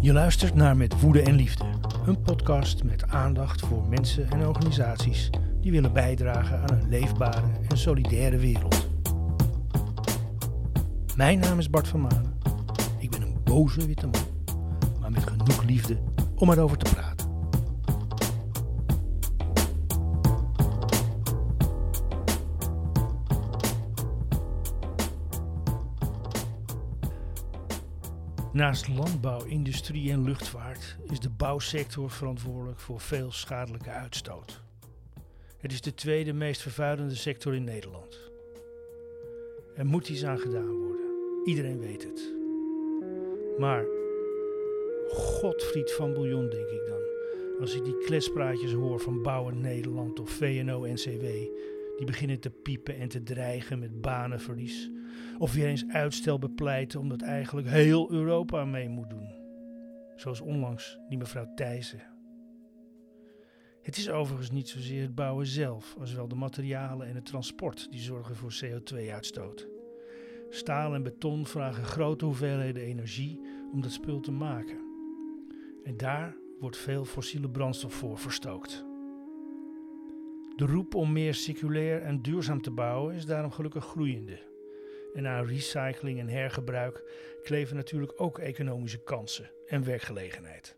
Je luistert naar Met Woede en Liefde, een podcast met aandacht voor mensen en organisaties die willen bijdragen aan een leefbare en solidaire wereld. Mijn naam is Bart van Manen. Ik ben een boze witte man, maar met genoeg liefde om erover te praten. Naast landbouw, industrie en luchtvaart is de bouwsector verantwoordelijk voor veel schadelijke uitstoot. Het is de tweede meest vervuilende sector in Nederland. Er moet iets aan gedaan worden. Iedereen weet het. Maar Godfried van Bouillon, denk ik dan. Als ik die kletspraatjes hoor van Bouwen Nederland of VNO-NCW, die beginnen te piepen en te dreigen met banenverlies. Of weer eens uitstel bepleiten omdat eigenlijk heel Europa mee moet doen. Zoals onlangs die mevrouw Thijssen. Het is overigens niet zozeer het bouwen zelf, als wel de materialen en het transport die zorgen voor CO2-uitstoot. Staal en beton vragen grote hoeveelheden energie om dat spul te maken. En daar wordt veel fossiele brandstof voor verstookt. De roep om meer circulair en duurzaam te bouwen is daarom gelukkig groeiende. En aan recycling en hergebruik kleven natuurlijk ook economische kansen en werkgelegenheid.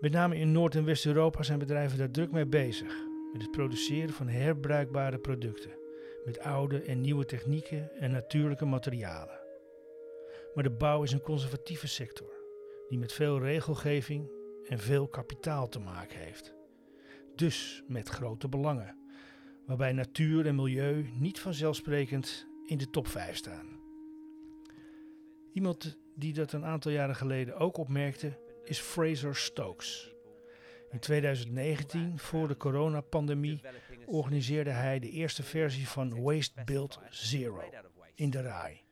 Met name in Noord- en West-Europa zijn bedrijven daar druk mee bezig met het produceren van herbruikbare producten, met oude en nieuwe technieken en natuurlijke materialen. Maar de bouw is een conservatieve sector die met veel regelgeving en veel kapitaal te maken heeft. Dus met grote belangen, waarbij natuur en milieu niet vanzelfsprekend in de top 5 staan. Iemand die dat een aantal jaren geleden ook opmerkte, is Fraser Stokes. In 2019, voor de coronapandemie, organiseerde hij de eerste versie van Waste Build Zero in de RAI.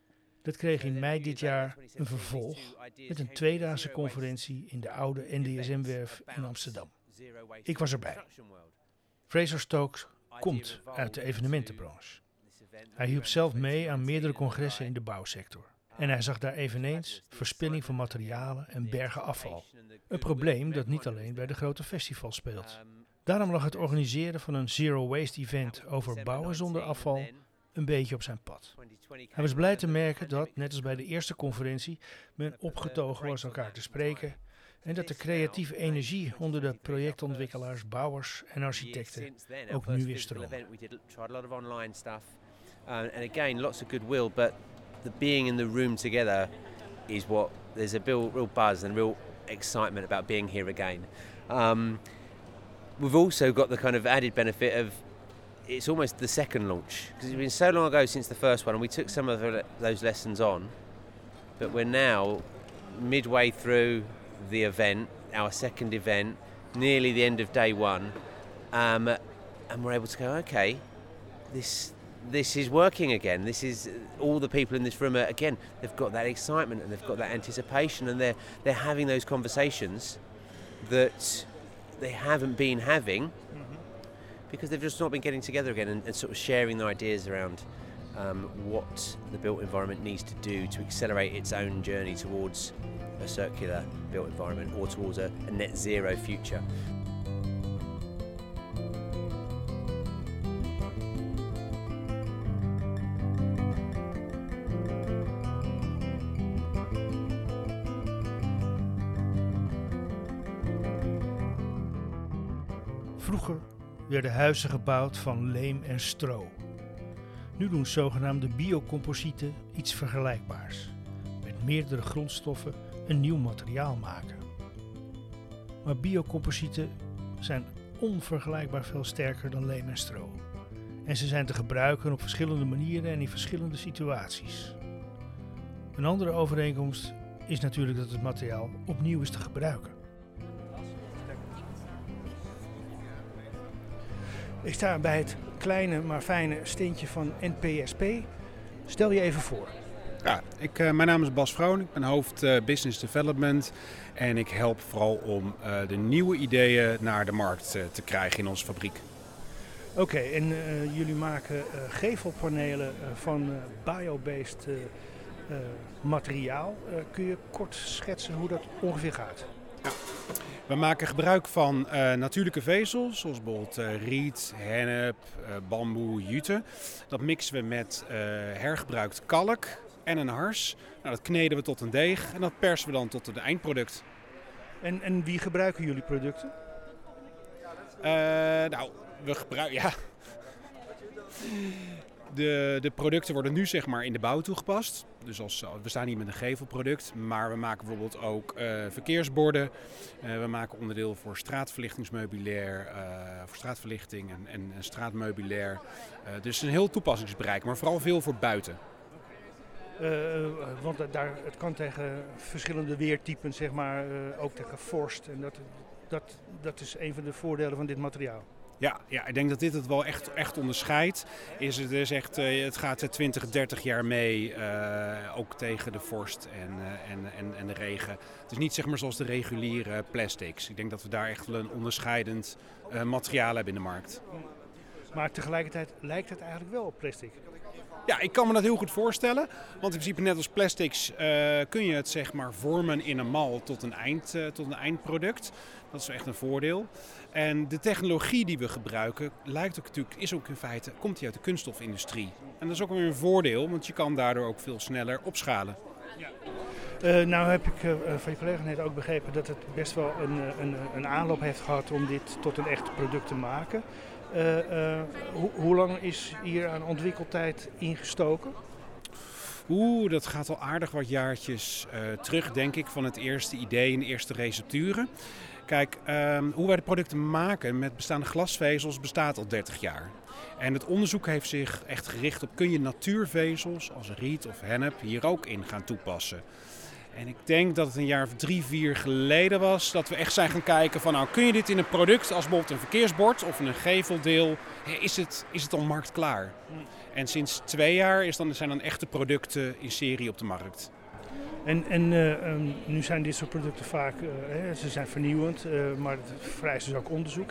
Dat kreeg in mei dit jaar een vervolg met een tweedaagse conferentie in de oude NDSM-werf in Amsterdam. Ik was erbij. Fraser Stokes komt uit de evenementenbranche. Hij hielp zelf mee aan meerdere congressen in de bouwsector. En hij zag daar eveneens verspilling van materialen en bergen afval. Een probleem dat niet alleen bij de grote festivals speelt. Daarom lag het organiseren van een zero waste event over bouwen zonder afval een beetje op zijn pad. Hij was blij te merken dat, net als bij de eerste conferentie, men opgetogen was elkaar te spreken en dat de creatieve energie onder de projectontwikkelaars, bouwers en architecten ook nu weer stroomt. Uh, and again, lots of goodwill, but the being in the room together is what there's a real, real buzz and real excitement about being here again. Um, we've also got the kind of added benefit of it's almost the second launch because it's been so long ago since the first one, and we took some of those lessons on. But we're now midway through the event, our second event, nearly the end of day one, um, and we're able to go, okay, this this is working again. This is all the people in this room are again. They've got that excitement and they've got that anticipation, and they're they're having those conversations that they haven't been having mm-hmm. because they've just not been getting together again and, and sort of sharing their ideas around um, what the built environment needs to do to accelerate its own journey towards a circular built environment or towards a, a net zero future. Vroeger werden huizen gebouwd van leem en stro. Nu doen zogenaamde biocomposieten iets vergelijkbaars. Met meerdere grondstoffen een nieuw materiaal maken. Maar biocomposieten zijn onvergelijkbaar veel sterker dan leem en stro. En ze zijn te gebruiken op verschillende manieren en in verschillende situaties. Een andere overeenkomst is natuurlijk dat het materiaal opnieuw is te gebruiken. Ik sta bij het kleine maar fijne steentje van NPSP. Stel je even voor. Ja, ik, uh, mijn naam is Bas Vroon, ik ben hoofd uh, Business Development en ik help vooral om uh, de nieuwe ideeën naar de markt te krijgen in onze fabriek. Oké, en jullie maken gevelpanelen van biobased materiaal. kun je kort schetsen hoe dat ongeveer gaat? We maken gebruik van uh, natuurlijke vezels, zoals bijvoorbeeld uh, riet, hennep, uh, bamboe, jute. Dat mixen we met hergebruikt kalk en een hars. Nou, dat kneden we tot een deeg en dat persen we dan tot het eindproduct. En, en wie gebruiken jullie producten? nou, we gebruiken. Ja. De, de, producten worden nu zeg maar in de bouw toegepast. Dus als, we staan hier met een gevelproduct, maar we maken bijvoorbeeld ook uh, verkeersborden. Uh, we maken onderdeel voor straatverlichtingsmeubilair, uh, voor straatverlichting en, en, en straatmeubilair. dus een heel toepassingsbereik, maar vooral veel voor buiten. want daar, het kan tegen verschillende weertypen, zeg maar, ook tegen vorst. En dat, dat, dat is een van de voordelen van dit materiaal. Ja, ja, ik denk dat dit het wel echt, echt onderscheidt. Is het, is echt, uh, het gaat 20, 30 jaar mee, uh, ook tegen de vorst en, uh, en, en, en de regen. Het is niet zeg maar zoals de reguliere plastics. Ik denk dat we daar echt wel een onderscheidend materiaal hebben in de markt. Maar tegelijkertijd lijkt het eigenlijk wel op plastic. Ja, ik kan me dat heel goed voorstellen. Want in principe net als plastics uh, kun je het zeg maar vormen in een mal tot een, eind, uh, tot een eindproduct. Dat is echt een voordeel. En de technologie die we gebruiken lijkt ook natuurlijk, is ook in feite, komt die uit de kunststofindustrie. En dat is ook weer een voordeel, want je kan daardoor ook veel sneller opschalen. Ja. Uh, nou heb ik uh, van je collega net ook begrepen dat het best wel een, een, een aanloop heeft gehad om dit tot een echt product te maken. Uh, ho hoe lang is hier aan ontwikkeltijd ingestoken? Oeh, dat gaat al aardig wat jaartjes terug, denk ik, van het eerste idee en de eerste recepturen. Kijk, um, hoe wij de producten maken met bestaande glasvezels bestaat al 30 jaar. En het onderzoek heeft zich echt gericht op kun je natuurvezels als riet of hennep hier ook in gaan toepassen. En ik denk dat het een jaar of drie, vier geleden was dat we echt zijn gaan kijken van nou kun je dit in een product als bijvoorbeeld een verkeersbord of een geveldeel, is het, is het al marktklaar? En sinds twee jaar is dan, zijn dan echte producten in serie op de markt. En, en uh, um, nu zijn dit soort producten vaak, uh, hè, ze zijn vernieuwend, uh, maar het vereist dus ook onderzoek.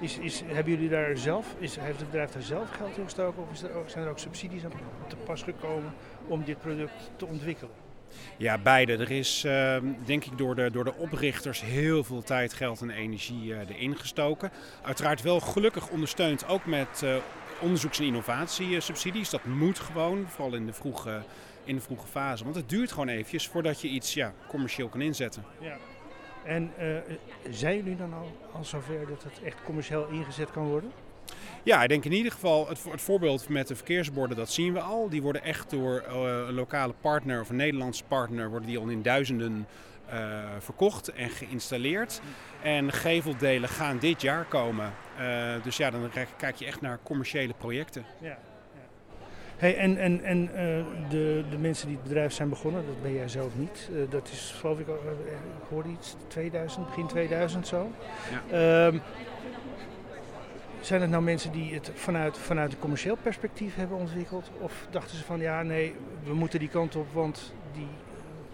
Is, is, hebben jullie daar zelf, is, heeft het bedrijf daar zelf geld in gestoken of is er ook, zijn er ook subsidies aan te pas gekomen om dit product te ontwikkelen? Ja, beide. Er is ehm, denk ik door de, door de oprichters heel veel tijd, geld en energie erin gestoken. Uiteraard wel gelukkig ondersteund ook met onderzoeks- en innovatiesubsidies. Dat moet gewoon, vooral in de vroege in de vroege fase. Want het duurt gewoon eventjes voordat je iets ja, commercieel kan inzetten. Ja. En uh, zijn jullie dan al, al zover dat het echt commercieel ingezet kan worden? Ja, ik denk in ieder geval het, het, voorbeeld met de verkeersborden, dat zien we al. Die worden echt door uh, een lokale partner of een Nederlandse partner, worden die al in duizenden uh, verkocht en geïnstalleerd. En geveldelen gaan dit jaar komen. Uh, dus ja, dan kijk je echt naar commerciële projecten. Ja. Hey, en en, en uh, de, de mensen die het bedrijf zijn begonnen, dat ben jij zelf niet. Dat is geloof ik, ik hoorde iets, 2000, begin 2000 zo. Ja. Zijn het nou mensen die het vanuit, vanuit een commercieel perspectief hebben ontwikkeld? Of dachten ze van ja, nee, we moeten die kant op, want die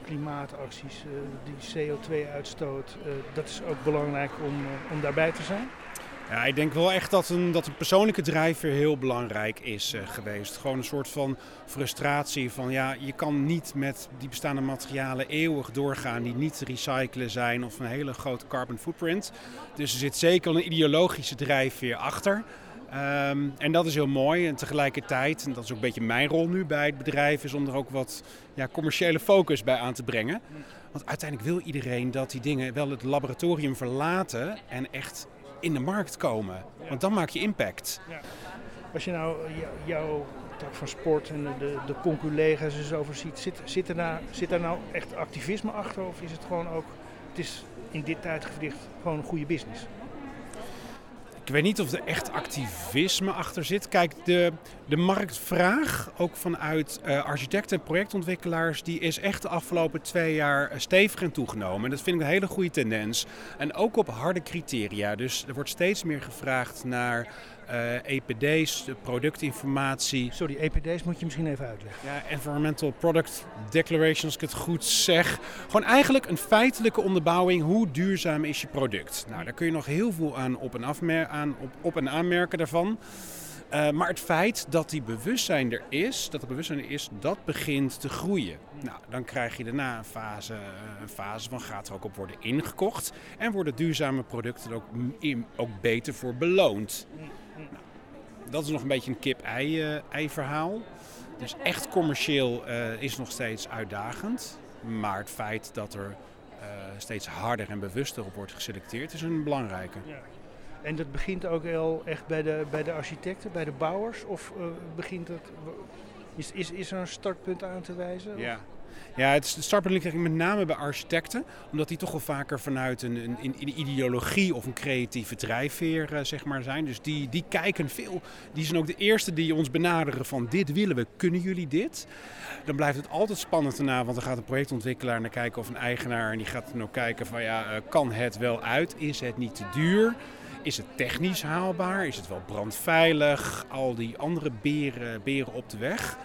klimaatacties, die CO2-uitstoot, dat is ook belangrijk om, om daarbij te zijn? Ja, ik denk wel echt dat een, dat een persoonlijke drijfveer heel belangrijk is uh, geweest. Gewoon een soort van frustratie van ja, je kan niet met die bestaande materialen eeuwig doorgaan die niet te recyclen zijn of een hele grote carbon footprint. Dus er zit zeker een ideologische drijfveer achter. Um, en dat is heel mooi. En tegelijkertijd, en dat is ook een beetje mijn rol nu bij het bedrijf, is om er ook wat ja, commerciële focus bij aan te brengen. Want uiteindelijk wil iedereen dat die dingen wel het laboratorium verlaten en echt in de markt komen. Want dan maak je impact. Als je nou jouw tak van sport en de, de conculega's eens overziet, zit, zit, er nou, zit er nou echt activisme achter? Of is het gewoon ook, het is in dit tijdgevricht gewoon een goede business? Ik weet niet of er echt activisme achter zit. Kijk, de, de marktvraag, ook vanuit uh, architecten en projectontwikkelaars, die is echt de afgelopen twee jaar uh, stevig toegenomen. En dat vind ik een hele goede tendens. En ook op harde criteria. Dus er wordt steeds meer gevraagd naar uh, eh, EPD's, productinformatie. Sorry, EPD's moet je misschien even uitleggen. Ja, Environmental Product Declaration, als ik het goed zeg. Gewoon eigenlijk een feitelijke onderbouwing. Hoe duurzaam is je product? Nou, daar kun je nog heel veel aan op en, afmer aan, op, op en aanmerken daarvan. Uh, maar het feit dat die bewustzijn er is, dat het bewustzijn er is, dat begint te groeien. Nou, dan krijg je daarna een fase, een fase van gaat er ook op worden ingekocht. En worden duurzame producten ook, ook beter voor beloond. Dat is nog een beetje een kip-ei verhaal. Dus echt commercieel uh, is nog steeds uitdagend. Maar het feit dat er uh, steeds harder en bewuster op wordt geselecteerd is een belangrijke. Ja. En dat begint ook wel echt bij de, bij de architecten, bij de bouwers? Of uh, begint het, is, is, is er een startpunt aan te wijzen? Ja, ja, het startpunt ligt met name bij architecten, omdat die toch wel vaker vanuit een, een, ideologie of een creatieve drijfveer uh, zeg maar, zijn. Dus die, die kijken veel. Die zijn ook de eerste die ons benaderen van dit willen we, kunnen jullie dit? Dan blijft het altijd spannend daarna, want dan gaat een projectontwikkelaar naar kijken of een eigenaar en die gaat dan kijken van ja, uh, kan het wel uit? Is het niet te duur? Is het technisch haalbaar? Is het wel brandveilig? Al die andere beren, beren op de weg.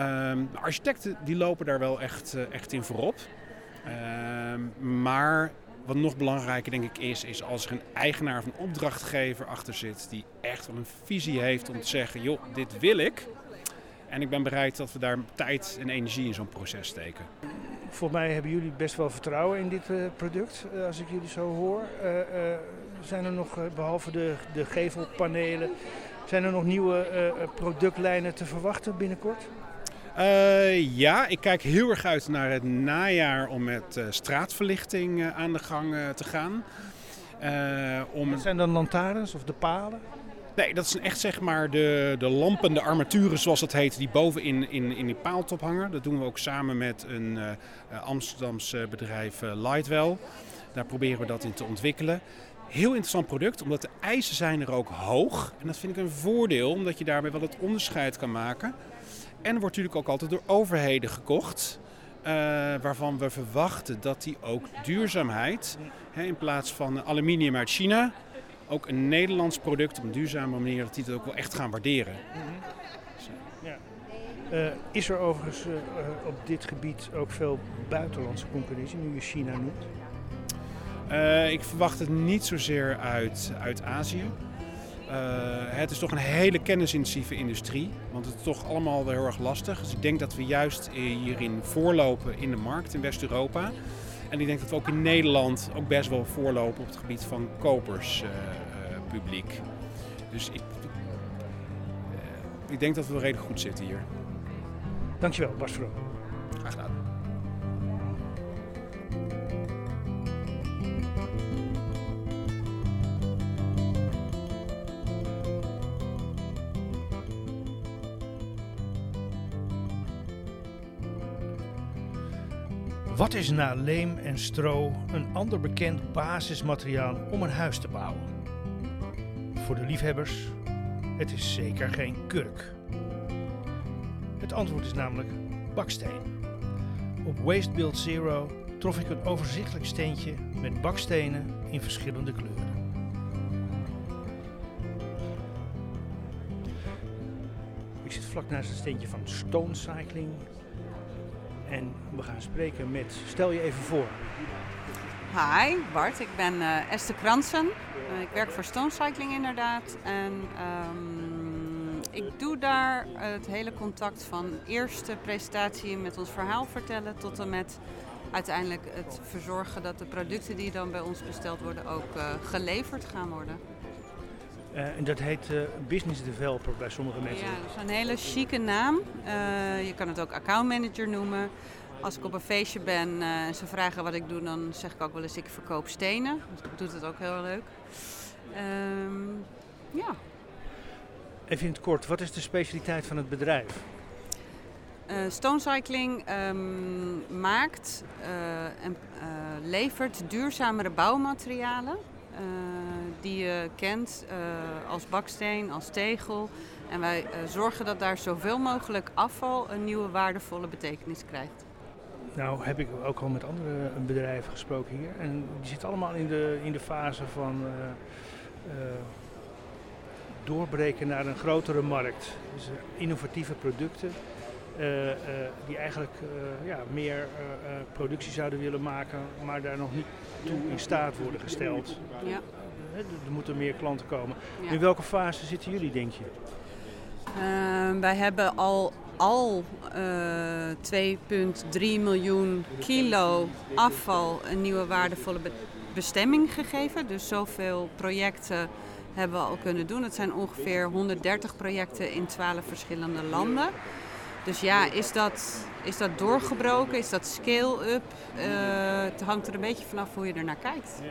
Um, architecten die lopen daar wel echt, uh, echt in voorop. Um, maar wat nog belangrijker denk ik is, is als er een eigenaar of een opdrachtgever achter zit die echt wel een visie heeft om te zeggen, joh, dit wil ik. En ik ben bereid dat we daar tijd en energie in zo'n proces steken. Volgens mij hebben jullie best wel vertrouwen in dit uh, product, uh, als ik jullie zo hoor. Zijn er nog, behalve de, de gevelpanelen, zijn er nog nieuwe productlijnen te verwachten binnenkort? Uh, ja, ik kijk heel erg uit naar het najaar om met uh, straatverlichting uh, aan de gang te gaan. om... Dat zijn dan lantaarns of de palen? Nee, dat zijn echt zeg maar de, de lampen, de armaturen zoals dat heet, die boven in, in, in die paaltop hangen. Dat doen we ook samen met een Amsterdamse bedrijf Lightwell. Daar proberen we dat in te ontwikkelen. Heel interessant product, omdat de eisen zijn er ook hoog. En dat vind ik een voordeel, omdat je daarmee wel het onderscheid kan maken. En wordt natuurlijk ook altijd door overheden gekocht. Uh, waarvan we verwachten dat die ook duurzaamheid, hè, in plaats van aluminium uit China, ook een Nederlands product op een duurzame manier, dat die het ook wel echt gaan waarderen. Ja. Uh, is er overigens uh, op dit gebied ook veel buitenlandse concurrentie, nu je China noemt? ik verwacht het niet zozeer uit, uit Azië. Uh, het is toch een hele kennisintensieve industrie, want het is toch allemaal heel erg lastig. Dus ik denk dat we juist hierin voorlopen in de markt in West-Europa. En ik denk dat we ook in Nederland ook best wel voorlopen op het gebied van koperspubliek. Uh, uh, dus ik, ik denk dat we redelijk goed zitten hier. Dankjewel, Bas Vroom. Graag gedaan. Wat is na leem en stro een ander bekend basismateriaal om een huis te bouwen? Voor de liefhebbers, het is zeker geen kurk. Het antwoord is namelijk baksteen. Op Waste Build Zero trof ik een overzichtelijk steentje met bakstenen in verschillende kleuren. Ik zit vlak naast het steentje van Stone Cycling en we gaan spreken met, stel je even voor. Hi Bart, ik ben uh, Esther Kransen. Uh, ik werk voor Stone Cycling inderdaad. En um, ik doe daar het hele contact van eerste presentatie met ons verhaal vertellen tot en met uiteindelijk het verzorgen dat de producten die dan bij ons besteld worden ook uh, geleverd gaan worden. Uh, en dat heet uh, business developer bij sommige mensen. Ja, dat is een hele chique naam. Uh, je kan het ook account manager noemen. Als ik op een feestje ben en ze vragen wat ik doe, dan zeg ik ook wel eens ik verkoop stenen. Dus dat doet het ook heel leuk. Um, ja. Even in het kort, wat is de specialiteit van het bedrijf? Stone Cycling um, maakt en levert duurzamere bouwmaterialen die je kent uh, als baksteen, als tegel. En wij uh, zorgen dat daar zoveel mogelijk afval een nieuwe waardevolle betekenis krijgt. Nou heb ik ook al met andere bedrijven gesproken hier. En die zitten allemaal in de, in de fase van doorbreken naar een grotere markt. Dus innovatieve producten. Die eigenlijk ja, meer productie zouden willen maken, maar daar nog niet toe in staat worden gesteld. Ja. er moeten meer klanten komen. Ja. In welke fase zitten jullie, denk je? Uh, wij hebben al, al uh, 2,3 miljoen kilo afval een nieuwe waardevolle be bestemming gegeven. Dus zoveel projecten hebben we al kunnen doen. Het zijn ongeveer 130 projecten in 12 verschillende landen. Dus ja, is dat, is dat doorgebroken? Is dat scale-up? Uh, het hangt er een beetje vanaf hoe je er naar kijkt.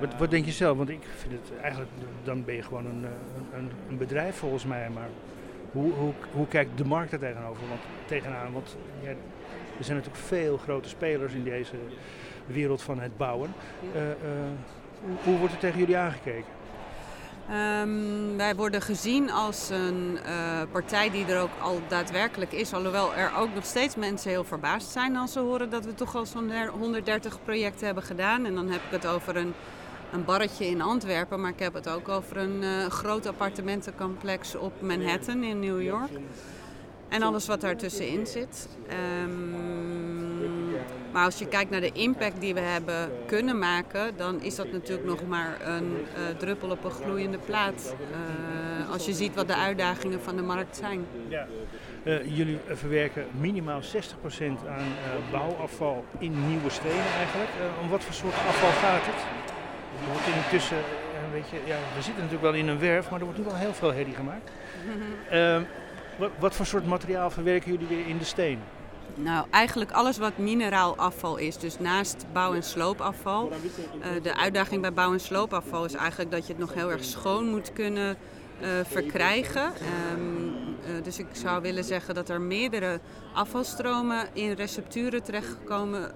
Wat, wat denk je zelf? Want ik vind het eigenlijk, dan ben je gewoon een, een, een bedrijf volgens mij. Maar hoe, hoe, hoe kijkt de markt er tegenover? Want, tegenaan? Want ja, er zijn natuurlijk veel grote spelers in deze wereld van het bouwen. Uh, uh, hoe, hoe wordt er tegen jullie aangekeken? Um, wij worden gezien als een uh, partij die er ook al daadwerkelijk is. Alhoewel er ook nog steeds mensen heel verbaasd zijn als ze horen dat we toch al zo'n 130 projecten hebben gedaan. En dan heb ik het over een, een barretje in Antwerpen, maar ik heb het ook over een uh, groot appartementencomplex op Manhattan in New York. En alles wat daartussenin zit. Um, maar als je kijkt naar de impact die we hebben kunnen maken, dan is dat natuurlijk nog maar een uh, druppel op een gloeiende plaat. Uh, als je ziet wat de uitdagingen van de markt zijn. Ja. Uh, jullie verwerken minimaal 60% aan bouwafval in nieuwe stenen eigenlijk. om wat voor soort afval gaat het? Er wordt intussen, weet je, ja, we zitten natuurlijk wel in een werf, maar er wordt nu wel heel veel herrie gemaakt. Ehm, wat, wat voor soort materiaal verwerken jullie weer in de steen? Nou, eigenlijk alles wat mineraal afval is. Dus naast bouw- en sloopafval. Uh, de uitdaging bij bouw- en sloopafval is eigenlijk dat je het nog heel erg schoon moet kunnen uh, verkrijgen. Um, uh, dus ik zou willen zeggen dat er meerdere afvalstromen in recepturen terechtkomen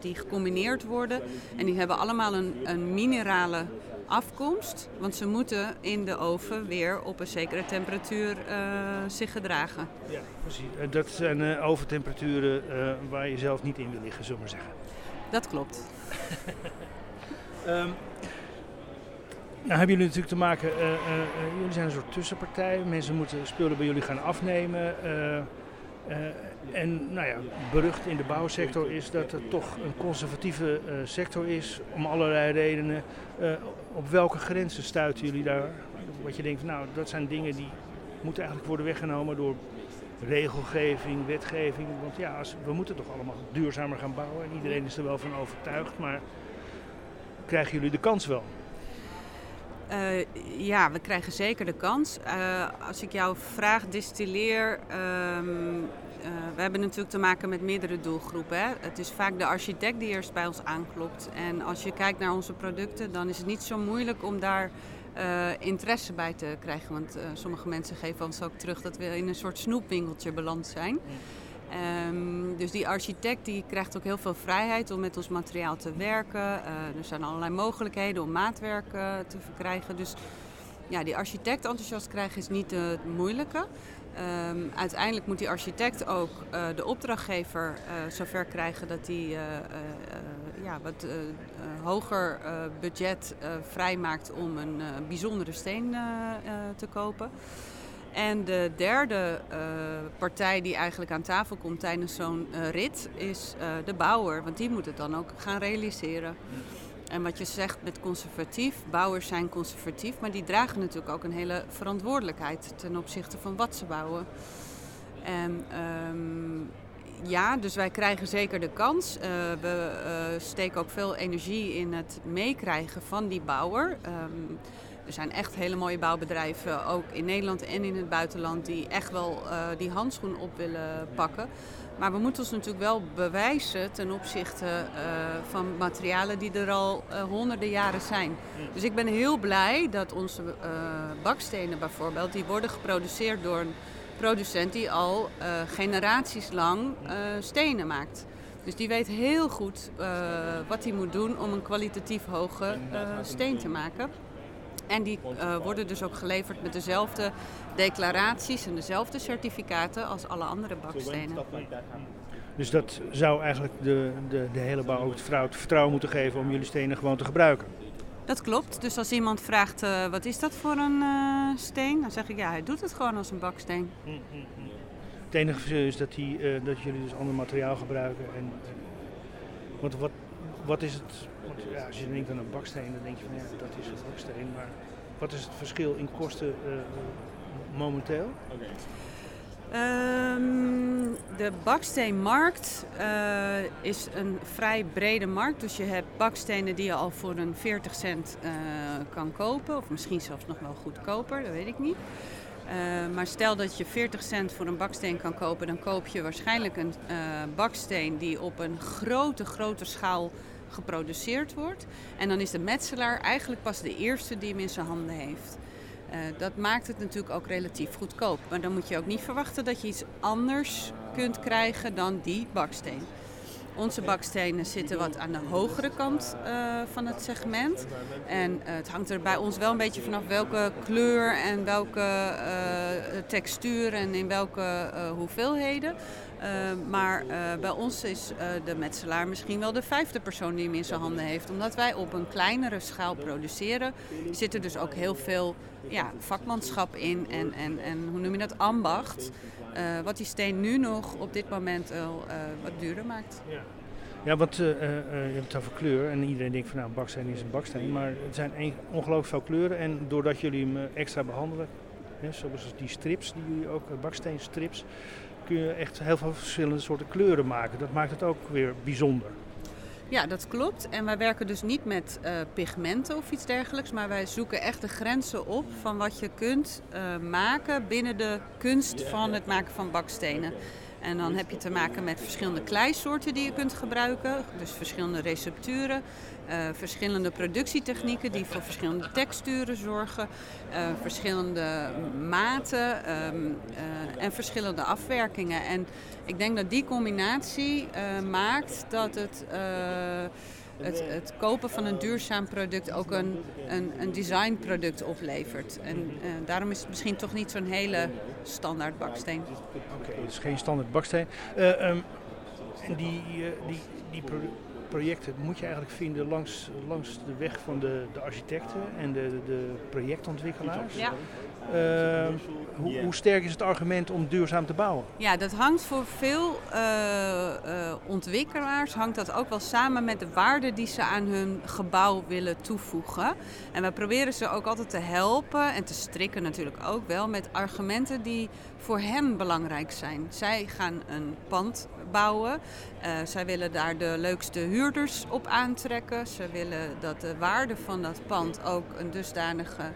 die gecombineerd worden. En die hebben allemaal een, een minerale afkomst, want ze moeten in de oven weer op een zekere temperatuur uh, zich gedragen. Ja, precies. Dat zijn uh, oventemperaturen uh, waar je zelf niet in wil liggen, zullen we maar zeggen. Dat klopt. um, nou hebben jullie natuurlijk te maken, jullie zijn een soort tussenpartij. Mensen moeten spullen bij jullie gaan afnemen. Uh, en nou ja, berucht in de bouwsector is dat het toch een conservatieve uh, sector is, om allerlei redenen. Uh, op welke grenzen stuiten jullie daar? Wat je denkt, nou, dat zijn dingen die moeten eigenlijk worden weggenomen door regelgeving, wetgeving. Want ja, we moeten toch allemaal duurzamer gaan bouwen en iedereen is er wel van overtuigd, maar krijgen jullie de kans wel? Uh, ja, we krijgen zeker de kans. Uh, als ik jouw vraag distilleer. Um, uh, we hebben natuurlijk te maken met meerdere doelgroepen. Hè? Het is vaak de architect die eerst bij ons aanklopt. En als je kijkt naar onze producten, dan is het niet zo moeilijk om daar interesse bij te krijgen. Want sommige mensen geven ons ook terug dat we in een soort snoepwinkeltje beland zijn. Um, dus die architect die krijgt ook heel veel vrijheid om met ons materiaal te werken. Er zijn allerlei mogelijkheden om maatwerk te verkrijgen. Dus ja, die architect enthousiast krijgen is niet het moeilijke. Um, uiteindelijk moet die architect ook de opdrachtgever zover krijgen dat hij ja, wat hoger budget vrijmaakt om een bijzondere steen te kopen. En de derde uh, partij die eigenlijk aan tafel komt tijdens zo'n uh, rit is uh, de bouwer. Want die moet het dan ook gaan realiseren. En wat je zegt met conservatief, bouwers zijn conservatief, maar die dragen natuurlijk ook een hele verantwoordelijkheid ten opzichte van wat ze bouwen. En um, ja, dus wij krijgen zeker de kans. Uh, we uh, steken ook veel energie in het meekrijgen van die bouwer. Um, er zijn echt hele mooie bouwbedrijven, ook in Nederland en in het buitenland, die echt wel uh, die handschoen op willen pakken. Maar we moeten ons natuurlijk wel bewijzen ten opzichte uh, van materialen die er al uh, honderden jaren zijn. Dus ik ben heel blij dat onze bakstenen bijvoorbeeld, die worden geproduceerd door een producent die al generaties lang stenen maakt. Dus die weet heel goed wat hij moet doen om een kwalitatief hoge steen te maken. En die uh, worden dus ook geleverd met dezelfde declaraties en dezelfde certificaten als alle andere bakstenen. Dus dat zou eigenlijk de, de, de hele bouw ook het vertrouwen, moeten geven om jullie stenen gewoon te gebruiken? Dat klopt. Dus als iemand vraagt uh, wat is dat voor een uh, steen, dan zeg ik ja, hij doet het gewoon als een baksteen. Het enige verschil is dat, die, uh, dat jullie dus ander materiaal gebruiken. En, want wat, wat is het ja, als je denkt aan een baksteen, dan denk je van ja, dat is een baksteen. Maar wat is het verschil in kosten uh, momenteel? Ehm, de baksteenmarkt uh, is een vrij brede markt. Dus je hebt bakstenen die je al voor een 40 cent uh, kan kopen. Of misschien zelfs nog wel goedkoper, dat weet ik niet. Uh, maar stel dat je 40 cent voor een baksteen kan kopen, dan koop je waarschijnlijk een baksteen die op een grote, grote schaal geproduceerd wordt. En dan is de metselaar eigenlijk pas de eerste die hem in zijn handen heeft. Uh, dat maakt het natuurlijk ook relatief goedkoop. Maar dan moet je ook niet verwachten dat je iets anders kunt krijgen dan die baksteen. Onze bakstenen zitten wat aan de hogere kant uh, van het segment. En uh, het hangt er bij ons wel een beetje vanaf welke kleur en welke textuur en in welke hoeveelheden. Uh, maar uh, bij ons is uh, de metselaar misschien wel de vijfde persoon die hem in zijn handen heeft. Omdat wij op een kleinere schaal produceren, zit er dus ook heel veel ja, vakmanschap in en, en, en hoe noem je dat, ambacht. wat die steen nu nog op dit moment wat duurder maakt. Ja. Ja, want je hebt het over kleur en iedereen denkt van nou, baksteen is een baksteen. Maar het zijn ongelooflijk veel kleuren en doordat jullie hem extra behandelen, hè, zoals die strips, die jullie ook, baksteenstrips, kun je echt heel veel verschillende soorten kleuren maken. Dat maakt het ook weer bijzonder. Ja, dat klopt. En wij werken dus niet met uh, pigmenten of iets dergelijks, maar wij zoeken echt de grenzen op van wat je kunt uh, maken binnen de kunst van het maken van bakstenen. En dan heb je te maken met verschillende kleisoorten die je kunt gebruiken, dus verschillende recepturen, uh, verschillende productietechnieken die voor verschillende texturen zorgen, uh, verschillende maten um, uh, en verschillende afwerkingen. En ik denk dat die combinatie maakt dat het het, het, kopen van een duurzaam product ook een, een, een designproduct oplevert. En daarom is het misschien toch niet zo'n hele standaard baksteen. Oké, okay, dus geen standaard baksteen. En die, die, die projecten moet je eigenlijk vinden langs, langs de weg van de, de architecten en de, de projectontwikkelaars. Ja. Uh, hoe, hoe, sterk is het argument om duurzaam te bouwen? Ja, dat hangt voor veel uh, uh, ontwikkelaars hangt dat ook wel samen met de waarde die ze aan hun gebouw willen toevoegen. En we proberen ze ook altijd te helpen en te strikken natuurlijk ook wel met argumenten die voor hen belangrijk zijn. Zij gaan een pand bouwen. zij willen daar de leukste huurders op aantrekken. Ze willen dat de waarde van dat pand ook een dusdanige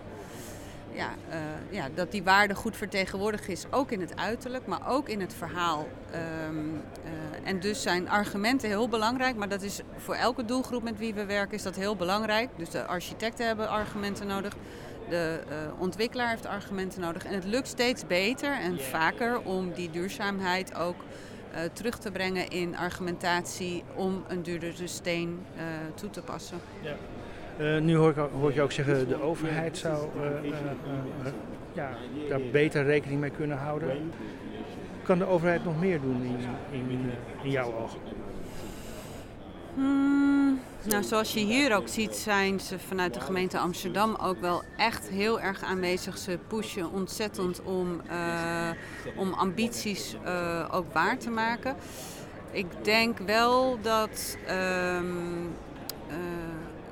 ja, uh, ja, dat die waarde goed vertegenwoordigd is, ook in het uiterlijk, maar ook in het verhaal. Um, uh, en dus zijn argumenten heel belangrijk, maar dat is voor elke doelgroep met wie we werken is dat heel belangrijk. Dus de architecten hebben argumenten nodig, de uh, ontwikkelaar heeft argumenten nodig. En het lukt steeds beter en vaker om die duurzaamheid ook terug te brengen in argumentatie om een duurdere steen toe te passen. Ja. Uh, nu hoor ik, hoor je ook zeggen, de overheid zou uh, uh, ja, daar beter rekening mee kunnen houden. Kan de overheid nog meer doen in, in, in jouw ogen? Hmm, nou, zoals je hier ook ziet, zijn ze vanuit de gemeente Amsterdam ook wel echt heel erg aanwezig. Ze pushen ontzettend om, om ambities ook waar te maken. Ik denk wel dat. Um,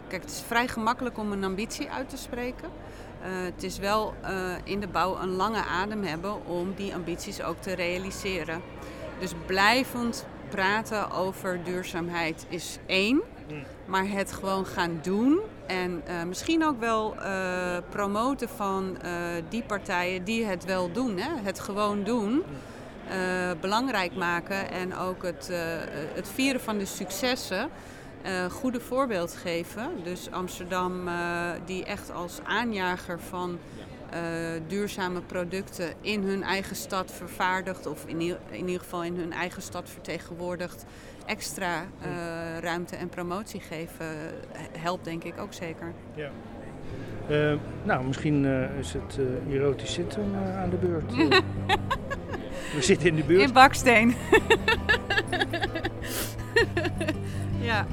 Kijk, het is vrij gemakkelijk om een ambitie uit te spreken. Het is wel in de bouw een lange adem hebben om die ambities ook te realiseren. Dus blijvend praten over duurzaamheid is één. Maar het gewoon gaan doen en uh, misschien ook wel promoten van die partijen die het wel doen. Hè? Het gewoon doen. belangrijk maken en ook het, het vieren van de successen goede voorbeeld geven. Dus Amsterdam, die echt als aanjager van duurzame producten in hun eigen stad vervaardigt, of in, in ieder geval in hun eigen stad vertegenwoordigt, extra ruimte en promotie geven, helpt denk ik ook zeker. Ja. nou, misschien is het erotisch centrum aan de beurt. We zitten in de buurt. In Baksteen. ja.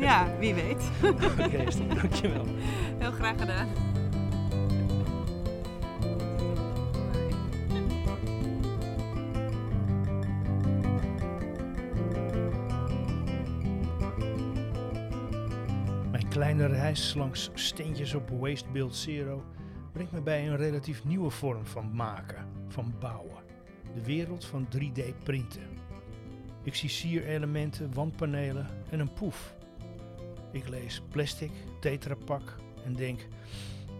Ja, wie weet. Oké, okay, dankjewel. Heel graag gedaan. Kleine reis langs steentjes op Waste Build Zero brengt me bij een relatief nieuwe vorm van maken, van bouwen. De wereld van 3D-printen. Ik zie sierelementen, wandpanelen en een poef. Ik lees plastic, tetrapak en denk: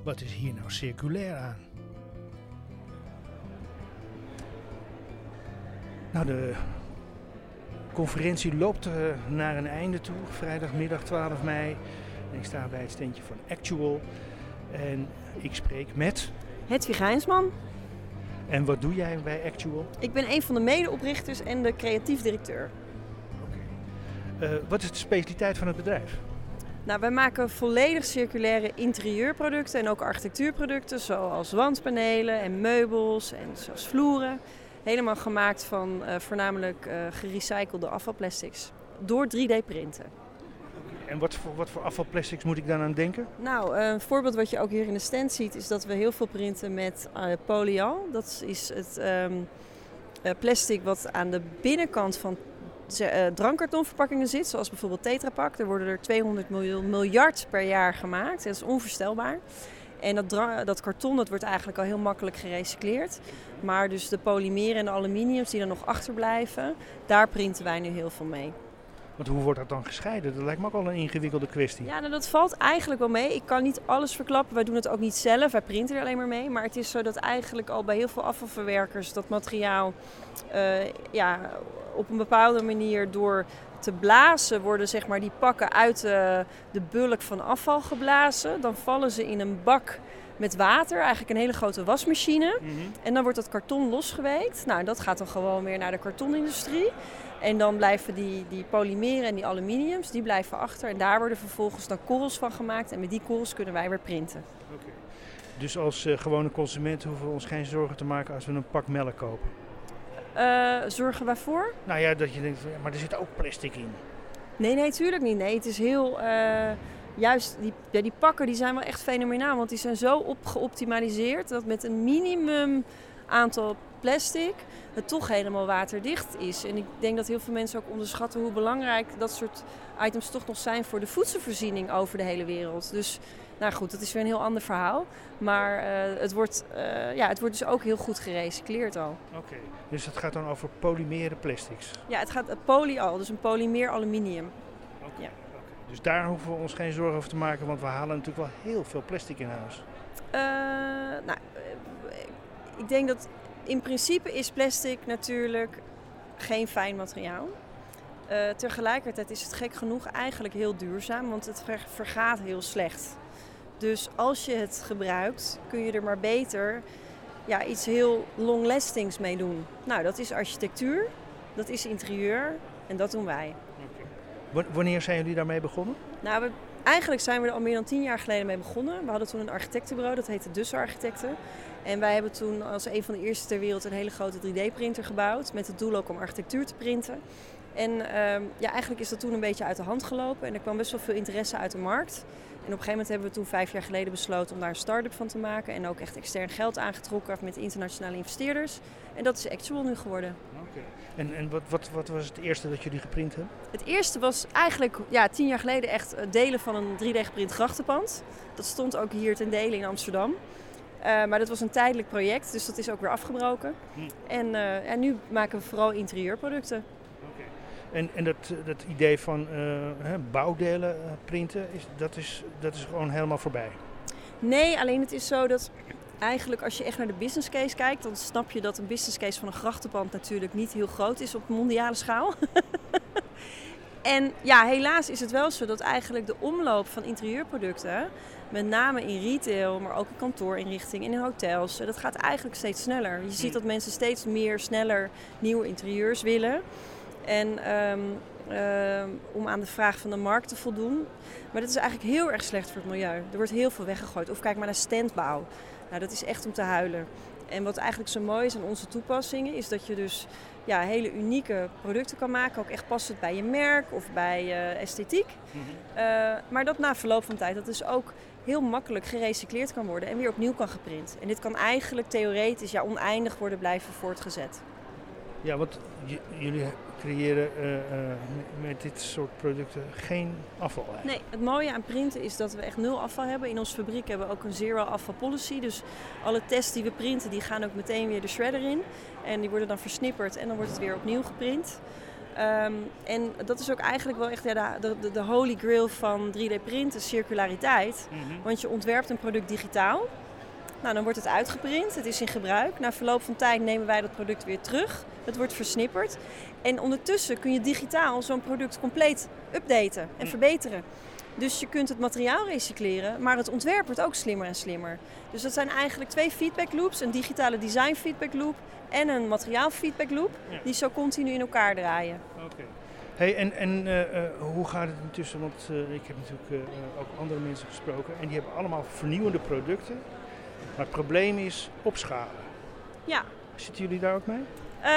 wat is hier nou circulair aan? Nou, de conferentie loopt uh, naar een einde toe, vrijdagmiddag 12 mei. En ik sta bij het steentje van Actual en ik spreek met. Hedwig Heinsman. En wat doe jij bij Actual? Ik ben een van de medeoprichters en de creatief directeur. Uh, wat is de specialiteit van het bedrijf? Nou, wij maken volledig circulaire interieurproducten en ook architectuurproducten, zoals wandpanelen en meubels en zoals vloeren. Helemaal gemaakt van uh, voornamelijk uh, gerecyclede afvalplastics. Door 3D-printen. En wat voor, wat voor afvalplastics moet ik dan aan denken? Nou, een voorbeeld wat je ook hier in de stand ziet, is dat we heel veel printen met uh, polyal. Dat is het um, plastic wat aan de binnenkant van drankkartonverpakkingen zit, zoals bijvoorbeeld Tetra Pak. Er worden er 200 miljoen, miljard per jaar gemaakt. Dat is onvoorstelbaar. En dat, dat, karton dat wordt eigenlijk al heel makkelijk gerecycleerd. Maar dus de polymeren en de aluminiums die er nog achterblijven, daar printen wij nu heel veel mee. Want hoe wordt dat dan gescheiden? Dat lijkt me ook al een ingewikkelde kwestie. Ja, nou, dat valt eigenlijk wel mee. Ik kan niet alles verklappen. Wij doen het ook niet zelf. Wij printen er alleen maar mee. Maar het is zo dat eigenlijk al bij heel veel afvalverwerkers dat materiaal uh, ja, op een bepaalde manier door te blazen worden zeg maar, die pakken uit de, de bulk van afval geblazen. Dan vallen ze in een bak met water, eigenlijk een hele grote wasmachine. Mm -hmm. En dan wordt dat karton losgeweekt. Nou, dat gaat dan gewoon weer naar de kartonindustrie. En dan blijven die, die polymeren en die aluminiums, die blijven achter. En daar worden vervolgens dan korrels van gemaakt. En met die korrels kunnen wij weer printen. Okay. Dus als uh, gewone consument hoeven we ons geen zorgen te maken als we een pak melk kopen? Uh, zorgen waarvoor? Nou ja, dat je denkt, maar er zit ook plastic in. Nee, nee, tuurlijk niet. Nee, het is heel... Uh, juist, die, ja, die pakken die zijn wel echt fenomenaal. Want die zijn zo op geoptimaliseerd dat met een minimum aantal plastic het toch helemaal waterdicht is. En ik denk dat heel veel mensen ook onderschatten hoe belangrijk dat soort items toch nog zijn voor de voedselvoorziening over de hele wereld. Dus nou goed, dat is weer een heel ander verhaal. Maar uh, het, wordt, uh, ja, het wordt dus ook heel goed gerecycleerd al. Oké, okay. dus het gaat dan over polymere plastics? Ja, het gaat polyal, dus een polymeer aluminium. Okay. Ja. Okay. Dus daar hoeven we ons geen zorgen over te maken, want we halen natuurlijk wel heel veel plastic in huis. Uh, nou, ik denk dat in principe is plastic natuurlijk geen fijn materiaal. Uh, tegelijkertijd is het gek genoeg eigenlijk heel duurzaam, want het vergaat heel slecht. Dus als je het gebruikt, kun je er maar beter ja, iets heel long-lastings mee doen. Nou, dat is architectuur, dat is interieur en dat doen wij. Wanneer zijn jullie daarmee begonnen? Nou, we, eigenlijk zijn we er al meer dan tien jaar geleden mee begonnen. We hadden toen een architectenbureau, dat heette Dus Architecten. En wij hebben toen als een van de eerste ter wereld een hele grote 3D-printer gebouwd. Met het doel ook om architectuur te printen. En um, ja, eigenlijk is dat toen een beetje uit de hand gelopen. En er kwam best wel veel interesse uit de markt. En op een gegeven moment hebben we toen vijf jaar geleden besloten om daar een start-up van te maken. En ook echt extern geld aangetrokken met internationale investeerders. En dat is Actual nu geworden. Okay. En, en wat, wat, wat was het eerste dat jullie geprint hebben? Het eerste was eigenlijk ja, tien jaar geleden echt delen van een 3D-geprint grachtenpand. Dat stond ook hier ten dele in Amsterdam. Uh, maar dat was een tijdelijk project, dus dat is ook weer afgebroken. Hm. En, uh, en nu maken we vooral interieurproducten. En, en dat, dat idee van hè, bouwdelen printen, is, dat, is, dat is gewoon helemaal voorbij? Nee, alleen het is zo dat eigenlijk als je echt naar de business case kijkt, dan snap je dat een business case van een grachtenpand natuurlijk niet heel groot is op mondiale schaal. en ja, helaas is het wel zo dat eigenlijk de omloop van interieurproducten met name in retail, maar ook in kantoorinrichting en in hotels. Dat gaat eigenlijk steeds sneller. Je ziet dat mensen steeds meer, sneller nieuwe interieurs willen. En um, uh, om aan de vraag van de markt te voldoen. Maar dat is eigenlijk heel erg slecht voor het milieu. Er wordt heel veel weggegooid. Of kijk maar naar standbouw. Nou, dat is echt om te huilen. En wat eigenlijk zo mooi is aan onze toepassingen, is dat je dus ja, hele unieke producten kan maken. Ook echt passend bij je merk of bij uh, esthetiek. Mm -hmm. uh, maar dat na verloop van tijd, dat is ook heel makkelijk gerecycleerd kan worden en weer opnieuw kan geprint. En dit kan eigenlijk theoretisch ja, oneindig worden blijven voortgezet. Ja, want jullie creëren eh, eh, met- dit soort producten geen afval. eigenlijk. Nee, het mooie aan printen is dat we echt nul afval hebben. In onze fabriek hebben we ook een zero afval policy. Dus alle tests die we printen, die gaan ook meteen weer de shredder in. En die worden dan versnipperd en dan wordt het weer opnieuw geprint. Ehm, en dat is ook eigenlijk wel echt ja, de, de, de holy grail van 3D-printen, circulariteit. Want je ontwerpt een product digitaal. Nou, dan wordt het uitgeprint, het is in gebruik. Na verloop van tijd nemen wij dat product weer terug. Het wordt versnipperd. En ondertussen kun je digitaal zo'n product compleet updaten en verbeteren. Dus je kunt het materiaal recycleren, maar het ontwerp wordt ook slimmer en slimmer. Dus dat zijn eigenlijk twee feedback loops: een digitale design feedback loop en een materiaal feedback loop, Ja. die zo continu in elkaar draaien. Oké. Hey, en en eh, eh, hoe gaat het intussen? Want eh, ik heb natuurlijk ook andere mensen gesproken en die hebben allemaal vernieuwende producten. Maar het probleem is opschalen. Ja. Zitten jullie daar ook mee? Eh,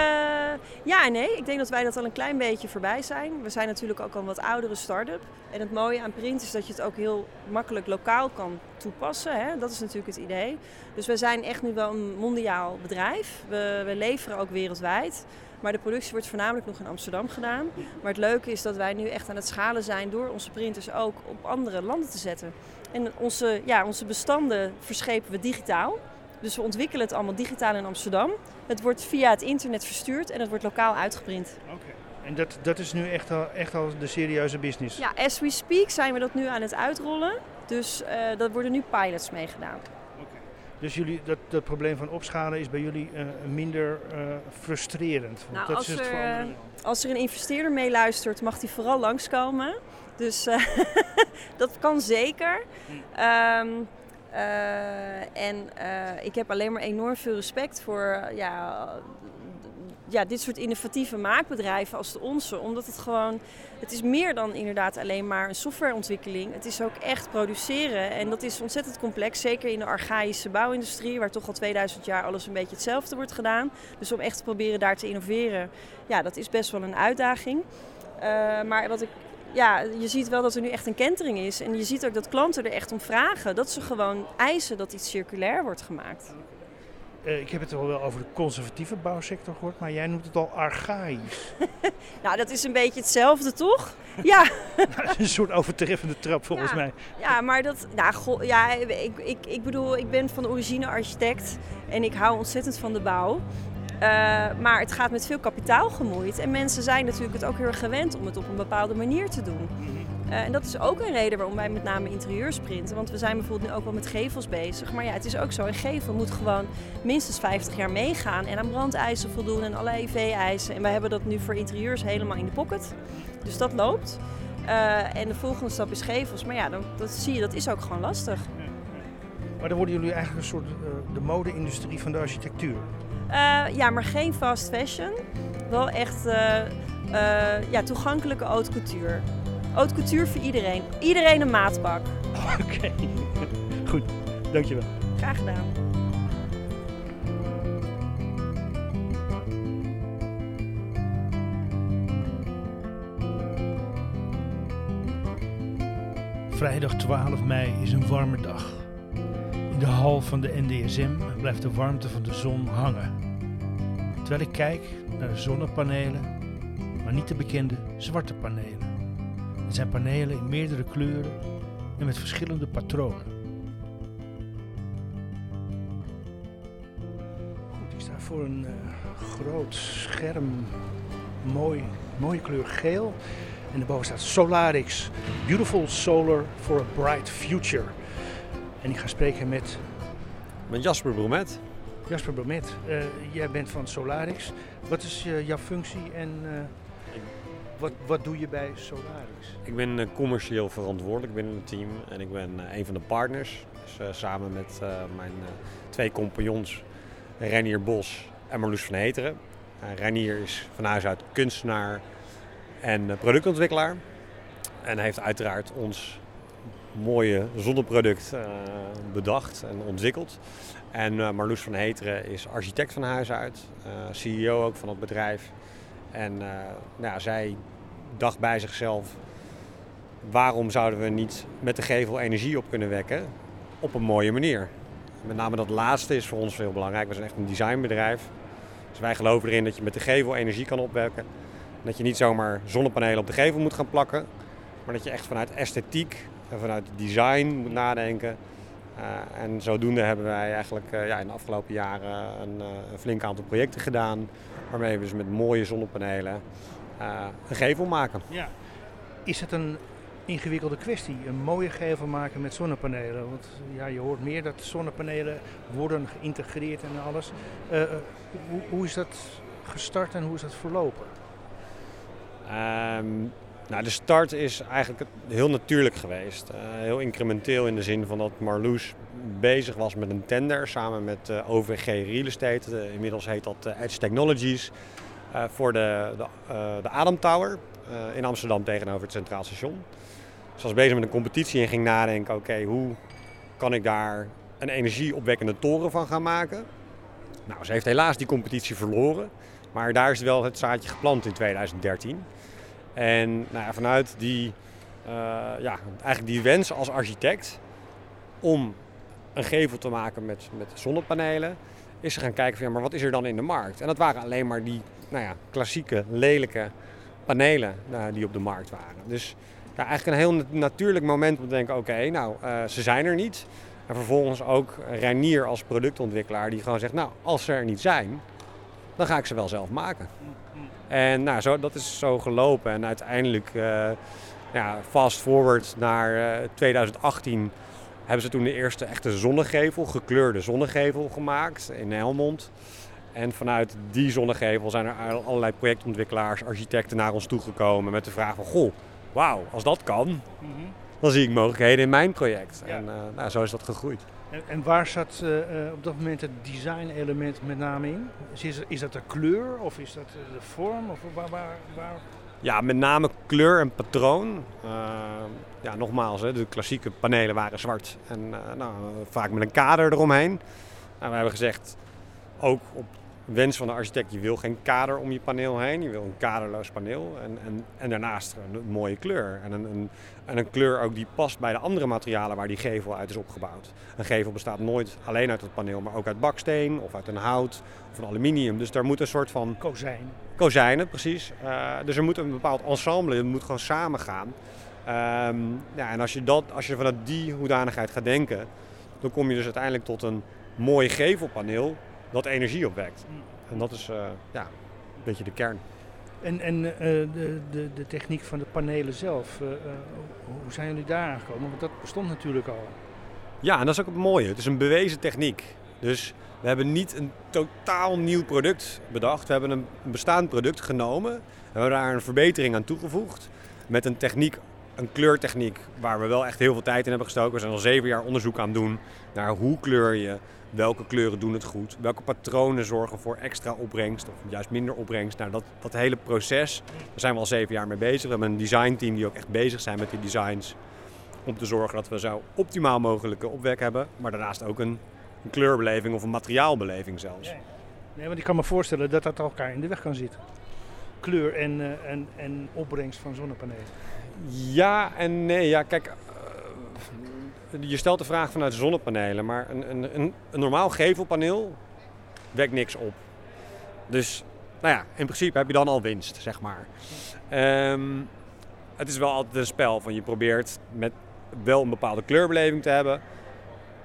ja en nee. Ik denk dat wij dat al een klein beetje voorbij zijn. We zijn natuurlijk ook al een wat oudere start-up. En het mooie aan print is dat je het ook heel makkelijk lokaal kan toepassen. Hè? Dat is natuurlijk het idee. Dus we zijn echt nu wel een mondiaal bedrijf. We, we leveren ook wereldwijd. Maar de productie wordt voornamelijk nog in Amsterdam gedaan. Maar het leuke is dat wij nu echt aan het schalen zijn door onze printers ook op andere landen te zetten. En onze, ja, onze bestanden verschepen we digitaal. Dus we ontwikkelen het allemaal digitaal in Amsterdam. Het wordt via het internet verstuurd en het wordt lokaal uitgeprint. Oké. En dat, dat is nu echt al, echt al de serieuze business? Ja, as we speak zijn we dat nu aan het uitrollen. Dus eh daar worden nu pilots mee gedaan. Dus jullie, dat, dat probleem van opschalen is bij jullie eh, minder eh, frustrerend? Want Nou, dat als is het er. Als er een investeerder meeluistert, mag die vooral langskomen. Dus eh, dat kan zeker. Ehm, eh, en eh, ik heb alleen maar enorm veel respect voor ja, ja, dit soort innovatieve maakbedrijven als de onze. Omdat het gewoon, het is meer dan inderdaad alleen maar een softwareontwikkeling. Het is ook echt produceren. En dat is ontzettend complex. Zeker in de archaïsche bouwindustrie, waar toch al 2000 jaar alles een beetje hetzelfde wordt gedaan. Dus om echt te proberen daar te innoveren, ja, dat is best wel een uitdaging. Maar wat ik ja, je ziet wel dat er nu echt een kentering is. En je ziet ook dat klanten er echt om vragen. Dat ze gewoon eisen dat iets circulair wordt gemaakt. Eh, ik heb het al wel over de conservatieve bouwsector gehoord, maar jij noemt het al archaïs. Nou, dat is een beetje hetzelfde, toch? Ja, dat is een soort overtreffende trap volgens Ja. mij. ja maar dat... Nou, goh, ja, ik, ik, ik bedoel, ik ben van origine architect. En ik hou ontzettend van de bouw. Eh, maar het gaat met veel kapitaal gemoeid. En mensen zijn natuurlijk het ook heel erg gewend om het op een bepaalde manier te doen. Eh, en dat is ook een reden waarom wij met name interieurs printen. Want we zijn bijvoorbeeld nu ook wel met gevels bezig. Maar ja, het is ook zo. Een gevel moet gewoon minstens 50 jaar meegaan. En aan brandeisen voldoen en alle EV-eisen. En wij hebben dat nu voor interieurs helemaal in de pocket. Dus dat loopt. Eh, en de volgende stap is gevels. Maar ja, dan, dat zie je, dat is ook gewoon lastig. Maar dan worden jullie eigenlijk een soort de mode-industrie van de architectuur. Eh, ja, maar geen fast fashion. Wel echt eh, eh, ja, toegankelijke haute couture. Haute couture voor iedereen. Iedereen een maatpak. Oké, goed. Dankjewel. Graag gedaan. Vrijdag 12 mei is een warme dag. In de hal van de NDSM blijft de warmte van de zon hangen. Terwijl ik kijk naar de zonnepanelen, maar niet de bekende zwarte panelen. Het zijn panelen in meerdere kleuren en met verschillende patronen. Goed, ik sta voor een eh, groot scherm, mooi, mooie kleur geel. En daarboven staat Solarix, Beautiful Solar for a Bright Future. En ik ga spreken met ben Jasper Bromet. Jasper Bromet. Eh, jij bent van Solarix. Wat is eh, jouw functie en eh, wat, wat doe je bij Solarix? Ik ben commercieel verantwoordelijk binnen het team en ik ben een van de partners. Dus, samen met mijn twee compagnons, Renier Bos en Marloes van Heteren. Uh, Renier is van huis uit kunstenaar en productontwikkelaar. En heeft uiteraard ons mooie zonneproduct bedacht en ontwikkeld. En eh, Marloes van Heteren is architect van huis uit, eh, CEO ook van het bedrijf. En eh, nou, zij dacht bij zichzelf, waarom zouden we niet met de gevel energie op kunnen wekken op een mooie manier? Met name dat laatste is voor ons heel belangrijk. We zijn echt een designbedrijf. Dus wij geloven erin dat je met de gevel energie kan opwekken. Dat je niet zomaar zonnepanelen op de gevel moet gaan plakken. Maar dat je echt vanuit esthetiek en vanuit design moet nadenken. Uh, en zodoende hebben wij eigenlijk uh, ja, in de afgelopen jaren een, uh, een, flink aantal projecten gedaan. Waarmee we dus met mooie zonnepanelen een gevel maken. Ja. Is het een ingewikkelde kwestie, een mooie gevel maken met zonnepanelen? Want ja, je hoort meer dat zonnepanelen worden geïntegreerd en alles. Hoe, hoe, is dat gestart en hoe is dat verlopen? Um, nou, de start is eigenlijk heel natuurlijk geweest. Uh, heel incrementeel in de zin van dat Marloes bezig was met een tender samen met uh, OVG Real Estate. Uh, inmiddels heet dat Edge Technologies. voor de, de, de Adam Tower in Amsterdam tegenover het Centraal Station. Ze was bezig met een competitie en ging nadenken: oké, hoe kan ik daar een energieopwekkende toren van gaan maken? Nou, ze heeft helaas die competitie verloren. Maar daar is wel het zaadje geplant in 2013. En nou ja, vanuit die, uh, ja, eigenlijk die wens als architect om een gevel te maken met, met zonnepanelen, is ze gaan kijken van ja, maar wat is er dan in de markt? En dat waren alleen maar die nou ja, klassieke, lelijke panelen uh, die op de markt waren. Dus eigenlijk een heel natuurlijk moment om te denken, oké, nou, uh, ze zijn er niet. En vervolgens ook Reinier als productontwikkelaar die gewoon zegt, nou, als ze er niet zijn, dan ga ik ze wel zelf maken. En nou, zo, dat is zo gelopen. En uiteindelijk, uh, ja, fast forward naar uh, 2018, hebben ze toen de eerste echte zonnegevel, gekleurde zonnegevel gemaakt in Helmond. En vanuit die zonnegevel zijn er allerlei projectontwikkelaars, architecten naar ons toegekomen met de vraag van, goh, wauw, als dat kan, mm -hmm. dan zie ik mogelijkheden in mijn project. Ja. En uh, nou, zo is dat gegroeid. En, en waar zat uh, op dat moment het design-element met name in? Is, is dat de kleur of is dat de vorm? Of waar, waar? Ja, met name kleur en patroon. Ja, nogmaals, hè, de klassieke panelen waren zwart en nou, vaak met een kader eromheen. Nou, we hebben gezegd, ook op wens van de architect, je wil geen kader om je paneel heen. Je wil een kaderloos paneel. En, en, en daarnaast een, mooie kleur. En een, een, en een kleur ook die past bij de andere materialen waar die gevel uit is opgebouwd. Een gevel bestaat nooit alleen uit het paneel, maar ook uit baksteen of uit een hout of een aluminium. Dus daar moet een soort van... Kozijn. Kozijnen, precies. Uh, dus er moet een bepaald ensemble, het moet gewoon samen gaan. Um, ja, en als je, dat, als je vanuit die hoedanigheid gaat denken, dan kom je dus uiteindelijk tot een mooi gevelpaneel dat energie opwekt. En dat is uh, ja, een beetje de kern. En, en uh, de, de, de techniek van de panelen zelf, uh, hoe zijn jullie daar aangekomen? Want dat bestond natuurlijk al. Ja, en dat is ook het mooie. Het is een bewezen techniek. Dus we hebben niet een totaal nieuw product bedacht. We hebben een bestaand product genomen. We hebben daar een verbetering aan toegevoegd. Met een techniek, een kleurtechniek, waar we wel echt heel veel tijd in hebben gestoken. We zijn al zeven jaar onderzoek aan het doen naar hoe kleur je welke kleuren doen het goed, welke patronen zorgen voor extra opbrengst of juist minder opbrengst. Nou, dat, dat hele proces, daar zijn we al zeven jaar mee bezig. We hebben een designteam die ook echt bezig zijn met die designs om te zorgen dat we zo optimaal mogelijke opwek hebben, maar daarnaast ook een, een kleurbeleving of een materiaalbeleving zelfs. Nee, want ik kan me voorstellen dat dat elkaar in de weg kan zitten. Kleur en, uh, en, en opbrengst van zonnepanelen. Ja en nee. Ja, kijk, je stelt de vraag vanuit zonnepanelen, maar een, een, een, normaal gevelpaneel wekt niks op. Dus nou ja, in principe heb je dan al winst, zeg maar. Um, het is wel altijd een spel van je probeert met wel een bepaalde kleurbeleving te hebben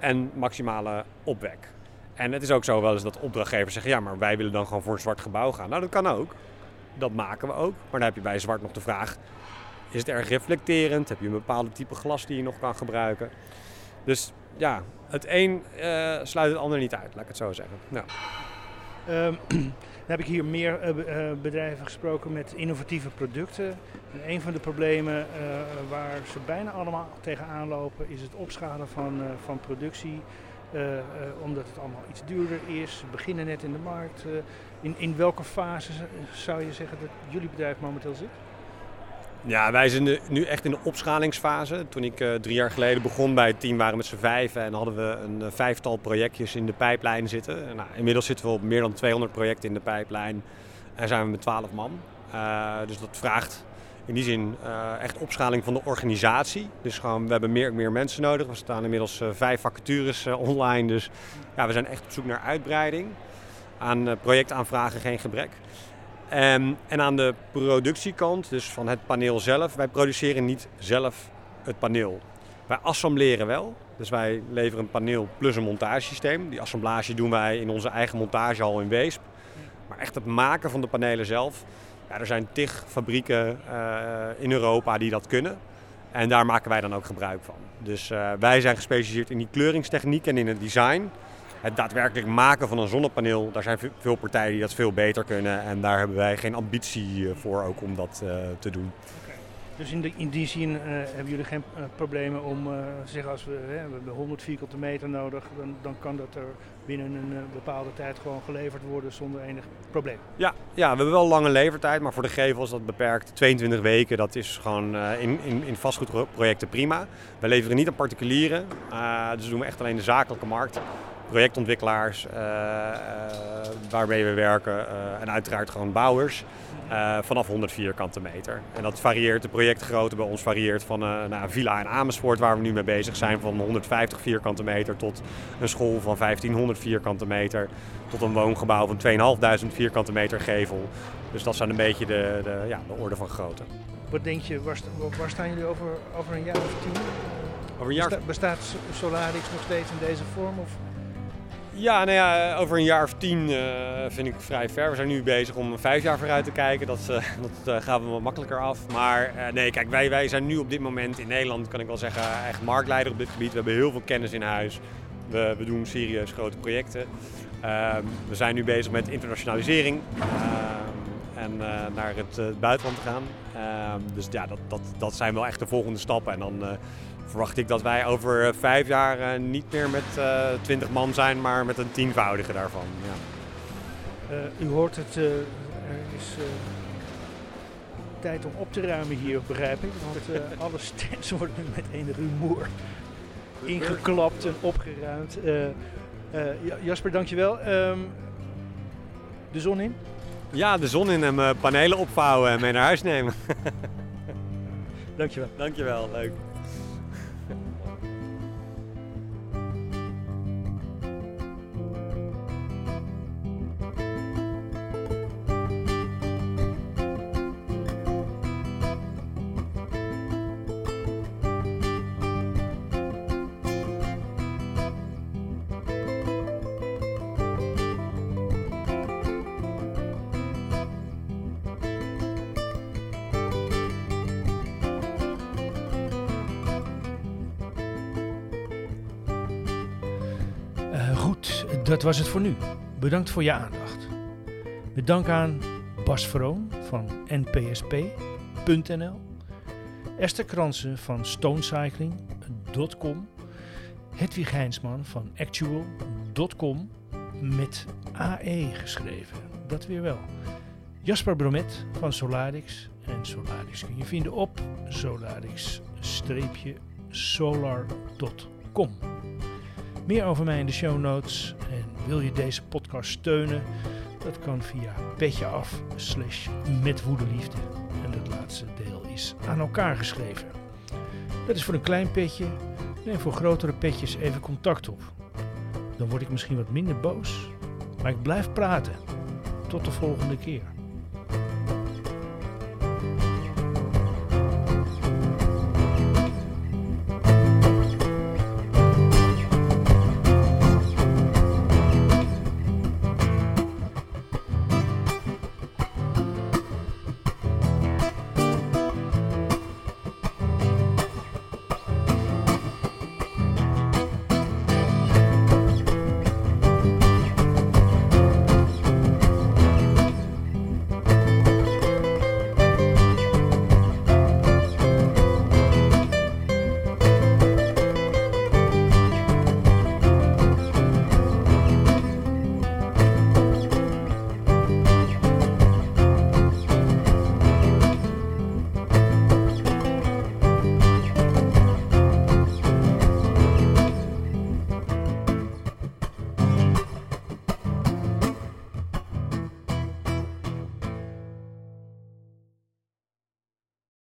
en maximale opwek. En het is ook zo wel eens dat opdrachtgevers zeggen, ja, maar wij willen dan gewoon voor een zwart gebouw gaan. Nou, dat kan ook. Dat maken we ook. Maar dan heb je bij zwart nog de vraag, is het erg reflecterend? Heb je een bepaalde type glas die je nog kan gebruiken? Dus ja, het een uh, sluit het ander niet uit, laat ik het zo zeggen. Ja. Um, dan heb ik hier meer uh, bedrijven gesproken met innovatieve producten. En een van de problemen waar ze bijna allemaal tegenaan lopen is het opschalen van, van productie. omdat het allemaal iets duurder is. Beginnen net in de markt. in, in welke fase zou je zeggen dat jullie bedrijf momenteel zit? Ja, wij zijn nu echt in de opschalingsfase. Toen ik uh, drie jaar geleden begon bij het team waren we met z'n vijven en hadden we een uh, vijftal projectjes in de pijplijn zitten. Nou, inmiddels zitten we op meer dan 200 projecten in de pijplijn en zijn we met 12 man. Uh, dus dat vraagt in die zin echt opschaling van de organisatie. Dus gewoon, we hebben meer en meer mensen nodig. We staan inmiddels vijf vacatures online, dus ja, we zijn echt op zoek naar uitbreiding. Aan projectaanvragen geen gebrek. Um, en aan de productiekant, dus van het paneel zelf, wij produceren niet zelf het paneel. Wij assembleren wel. Dus wij leveren een paneel plus een montagesysteem. Die assemblage doen wij in onze eigen montagehal in Weesp. Maar echt het maken van de panelen zelf. Ja, er zijn tig fabrieken uh, in Europa die dat kunnen. En daar maken wij dan ook gebruik van. Dus uh, wij zijn gespecialiseerd in die kleuringstechniek en in het design. Het daadwerkelijk maken van een zonnepaneel, daar zijn veel partijen die dat veel beter kunnen. En daar hebben wij geen ambitie eh, voor ook om dat uh, te doen. Dus in, de, in die zin uh, hebben jullie geen uh, problemen om uh, zeggen als we, we hebben 100 vierkante meter nodig, dan, dan kan dat er binnen een bepaalde tijd gewoon geleverd worden zonder enig probleem. Ja, ja, we hebben wel lange levertijd, maar voor de gevels dat beperkt 22 weken. Dat is gewoon in, in, in vastgoedprojecten prima. We leveren niet aan particulieren, dus doen we echt alleen de zakelijke markt. Projectontwikkelaars waarmee we werken en uiteraard gewoon bouwers. Vanaf 100 vierkante meter. En dat varieert, de projectgrootte bij ons varieert van uh, nou, een villa in Amersfoort, waar we nu mee bezig zijn, van 150 vierkante meter tot een school van 1500 vierkante meter, tot een woongebouw van 2500 vierkante meter gevel. Dus dat zijn een beetje de, de, ja, de orde van grootte. Wat denk je, waar, waar staan jullie over, over een jaar of tien? Over een jaar... Besta bestaat Solarix nog steeds in deze vorm? Of? Ja, nou ja, over een jaar of tien uh, vind ik vrij ver. We zijn nu bezig om vijf jaar vooruit te kijken. Dat, uh, dat uh, gaan we wat makkelijker af. Maar nee, kijk, wij, wij zijn nu op dit moment in Nederland, kan ik wel zeggen, echt marktleider op dit gebied. We hebben heel veel kennis in huis. We, we doen serieus grote projecten. Ehm, we zijn nu bezig met internationalisering ehm, en naar het buitenland te gaan. Ehm, dus ja, dat, dat, dat zijn wel echt de volgende stappen. En dan verwacht ik dat wij over eh, vijf jaar eh, niet meer met uh, twintig man zijn, maar met een tienvoudige daarvan. Ja. Uh, u hoort het, er is tijd om op te ruimen hier, begrijp ik. Want alle stands worden met een rumoer ingeklapt en opgeruimd. Jasper, dankjewel. Um, de zon in? Ja, de zon in en mijn panelen opvouwen en mee naar huis nemen. dankjewel. Dankjewel, leuk. Dat was het voor nu. Bedankt voor je aandacht. Met dank aan Bas Vroon van npsp.nl, Esther Kransen van stonecycling.com, Hedwig Heinsman van actual.com met AE geschreven. Dat weer wel. Jasper Bromet van Solarix. En Solarix kun je vinden op solarix-solar.com. Meer over mij in de show notes. En wil je deze podcast steunen? Dat kan via petje af slash. En het laatste deel is aan elkaar geschreven. Dat is voor een klein petje. En voor grotere petjes even contact op. Dan word ik misschien wat minder boos. Maar ik blijf praten. Tot de volgende keer.